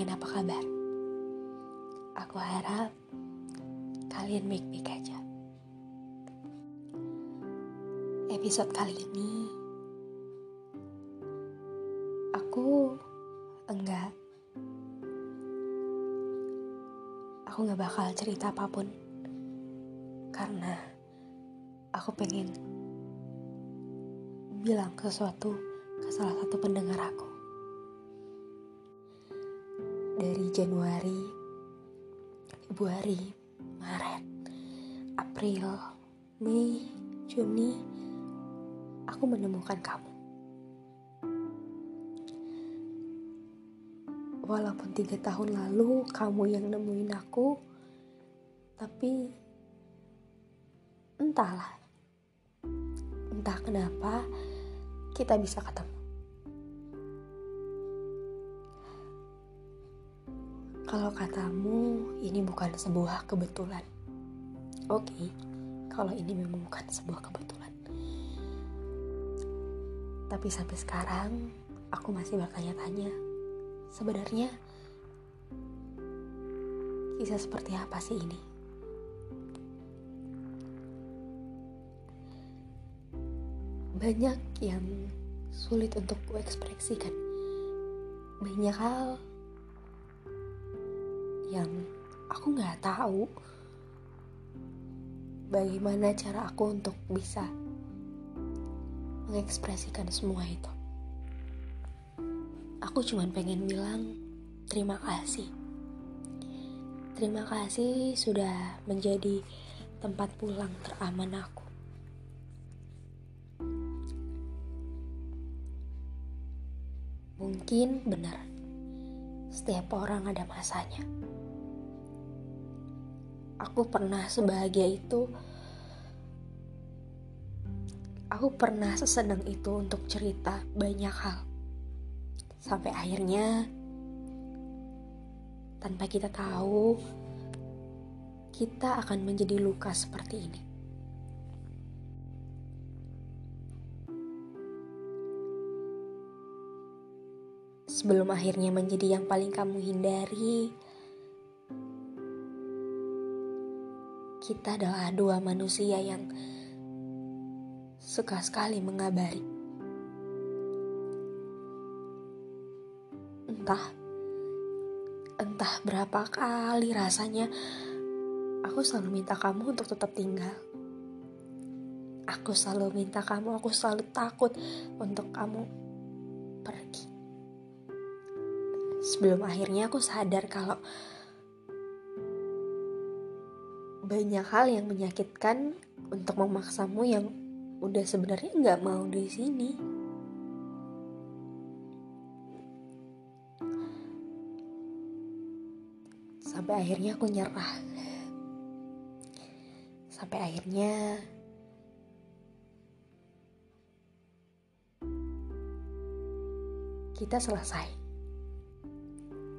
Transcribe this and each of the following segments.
kalian apa kabar? Aku harap kalian baik-baik aja. Episode kali ini aku enggak aku nggak bakal cerita apa pun karena aku pengen bilang sesuatu ke salah satu pendengar aku dari Januari, Februari, Maret, April, Mei, Juni, aku menemukan kamu. Walaupun tiga tahun lalu kamu yang nemuin aku, tapi entahlah, entah kenapa kita bisa ketemu. Kalau katamu ini bukan sebuah kebetulan. Oke, okay, kalau ini memang bukan sebuah kebetulan. Tapi sampai sekarang aku masih bertanya-tanya. Sebenarnya kisah seperti apa sih ini? Banyak yang sulit untuk kuekspresikan. Banyak hal yang aku nggak tahu bagaimana cara aku untuk bisa mengekspresikan semua itu. Aku cuma pengen bilang terima kasih. Terima kasih sudah menjadi tempat pulang teraman aku. Mungkin benar, setiap orang ada masanya aku pernah sebahagia itu. Aku pernah sesenang itu untuk cerita banyak hal. Sampai akhirnya tanpa kita tahu kita akan menjadi luka seperti ini. Sebelum akhirnya menjadi yang paling kamu hindari kita adalah dua manusia yang suka sekali mengabari. Entah, entah berapa kali rasanya aku selalu minta kamu untuk tetap tinggal. Aku selalu minta kamu, aku selalu takut untuk kamu pergi. Sebelum akhirnya aku sadar kalau banyak hal yang menyakitkan untuk memaksamu yang udah sebenarnya nggak mau di sini. Sampai akhirnya aku nyerah. Sampai akhirnya kita selesai.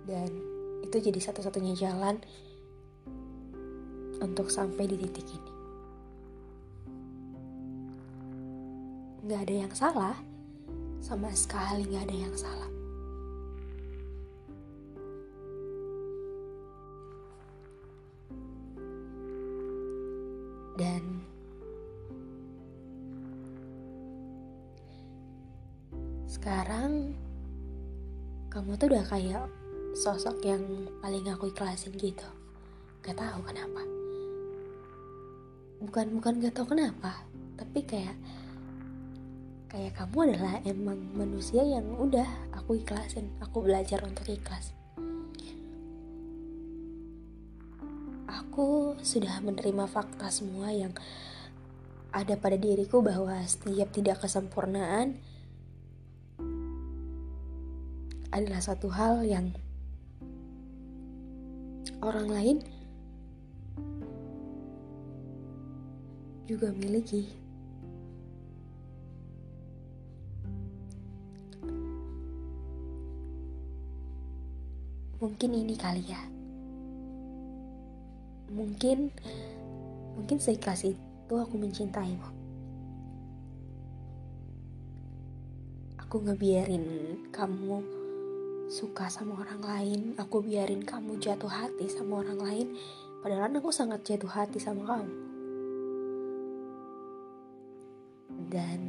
Dan itu jadi satu-satunya jalan untuk sampai di titik ini. Gak ada yang salah, sama sekali gak ada yang salah. Dan sekarang kamu tuh udah kayak sosok yang paling aku ikhlasin gitu. Gak tahu kenapa bukan bukan gak tau kenapa tapi kayak kayak kamu adalah emang manusia yang udah aku ikhlasin aku belajar untuk ikhlas. Aku sudah menerima fakta semua yang ada pada diriku bahwa setiap tidak kesempurnaan adalah satu hal yang orang lain juga miliki. Mungkin ini kali ya. Mungkin mungkin seikhlas itu aku mencintaimu. Aku ngebiarin kamu suka sama orang lain, aku biarin kamu jatuh hati sama orang lain, padahal aku sangat jatuh hati sama kamu. Dan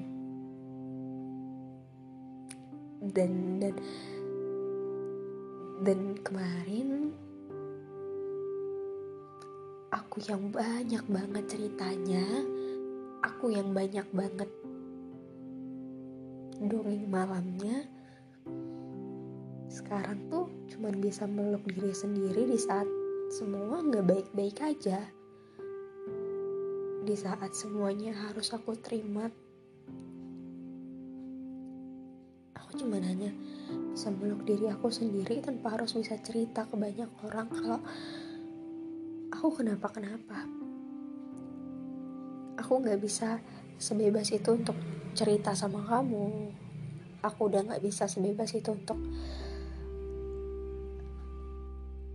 dan dan dan kemarin aku yang banyak banget ceritanya, aku yang banyak banget dongeng malamnya sekarang tuh cuman bisa meluk diri sendiri di saat semua nggak baik-baik aja. Di saat semuanya harus aku terima cuma hanya bisa meluk diri aku sendiri tanpa harus bisa cerita ke banyak orang kalau aku kenapa kenapa aku nggak bisa sebebas itu untuk cerita sama kamu. Aku udah nggak bisa sebebas itu untuk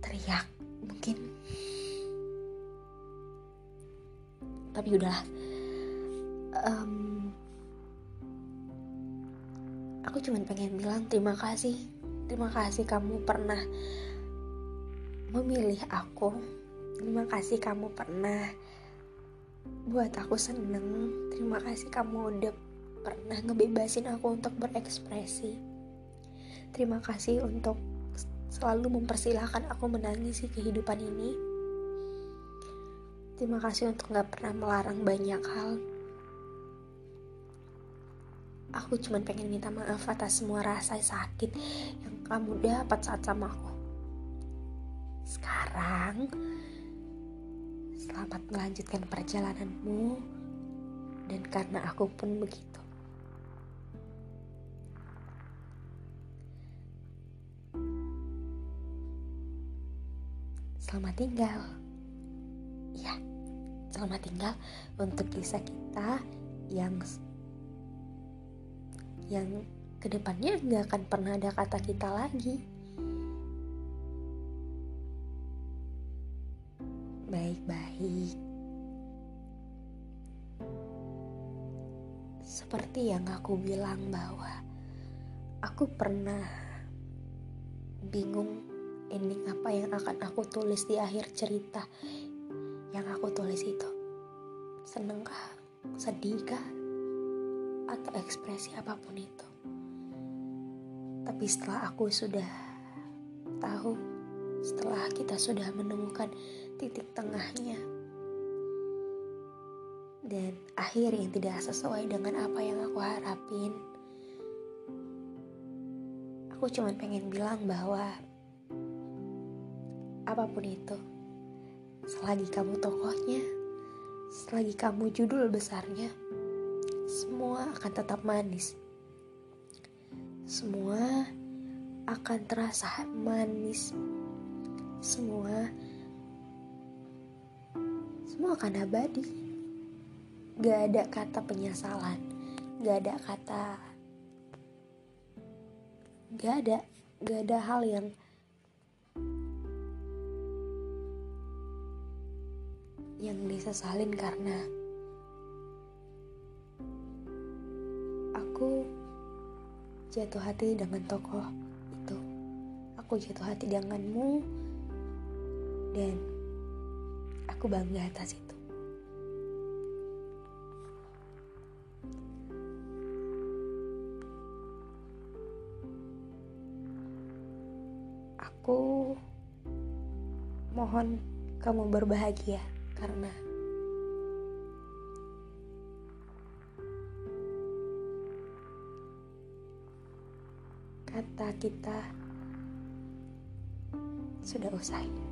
teriak mungkin. Tapi udah um, aku cuman pengen bilang terima kasih terima kasih kamu pernah memilih aku terima kasih kamu pernah buat aku seneng terima kasih kamu udah pernah ngebebasin aku untuk berekspresi. Terima kasih untuk selalu mempersilahkan aku menangisi kehidupan ini. Terima kasih untuk gak pernah melarang banyak hal. Aku cuma pengen minta maaf atas semua rasa sakit yang kamu dapat saat sama aku. Sekarang, selamat melanjutkan perjalananmu dan karena aku pun begitu. Selamat tinggal. Ya, selamat tinggal untuk kisah kita yang yang ke depannya nggak akan pernah ada kata kita lagi. Baik-baik. Seperti yang aku bilang bahwa aku pernah bingung ending apa yang akan aku tulis di akhir cerita yang aku tulis itu seneng kah sedih kah atau ekspresi apa pun itu tapi setelah aku sudah tahu setelah kita sudah menemukan titik tengahnya dan akhir yang tidak sesuai dengan apa yang aku harapin aku cuma pengen bilang bahwa apa pun itu. Selagi kamu tokohnya, selagi kamu judul besarnya, semua akan tetap manis. Semua akan terasa manis. Semua semua akan abadi. Gak ada kata penyesalan, gak ada kata gak ada gak ada hal yang yang disesalin karena jatuh hati dengan tokoh itu. Aku jatuh hati denganmu dan aku bangga atas itu. Aku mohon kamu berbahagia karena kata kita sudah usai.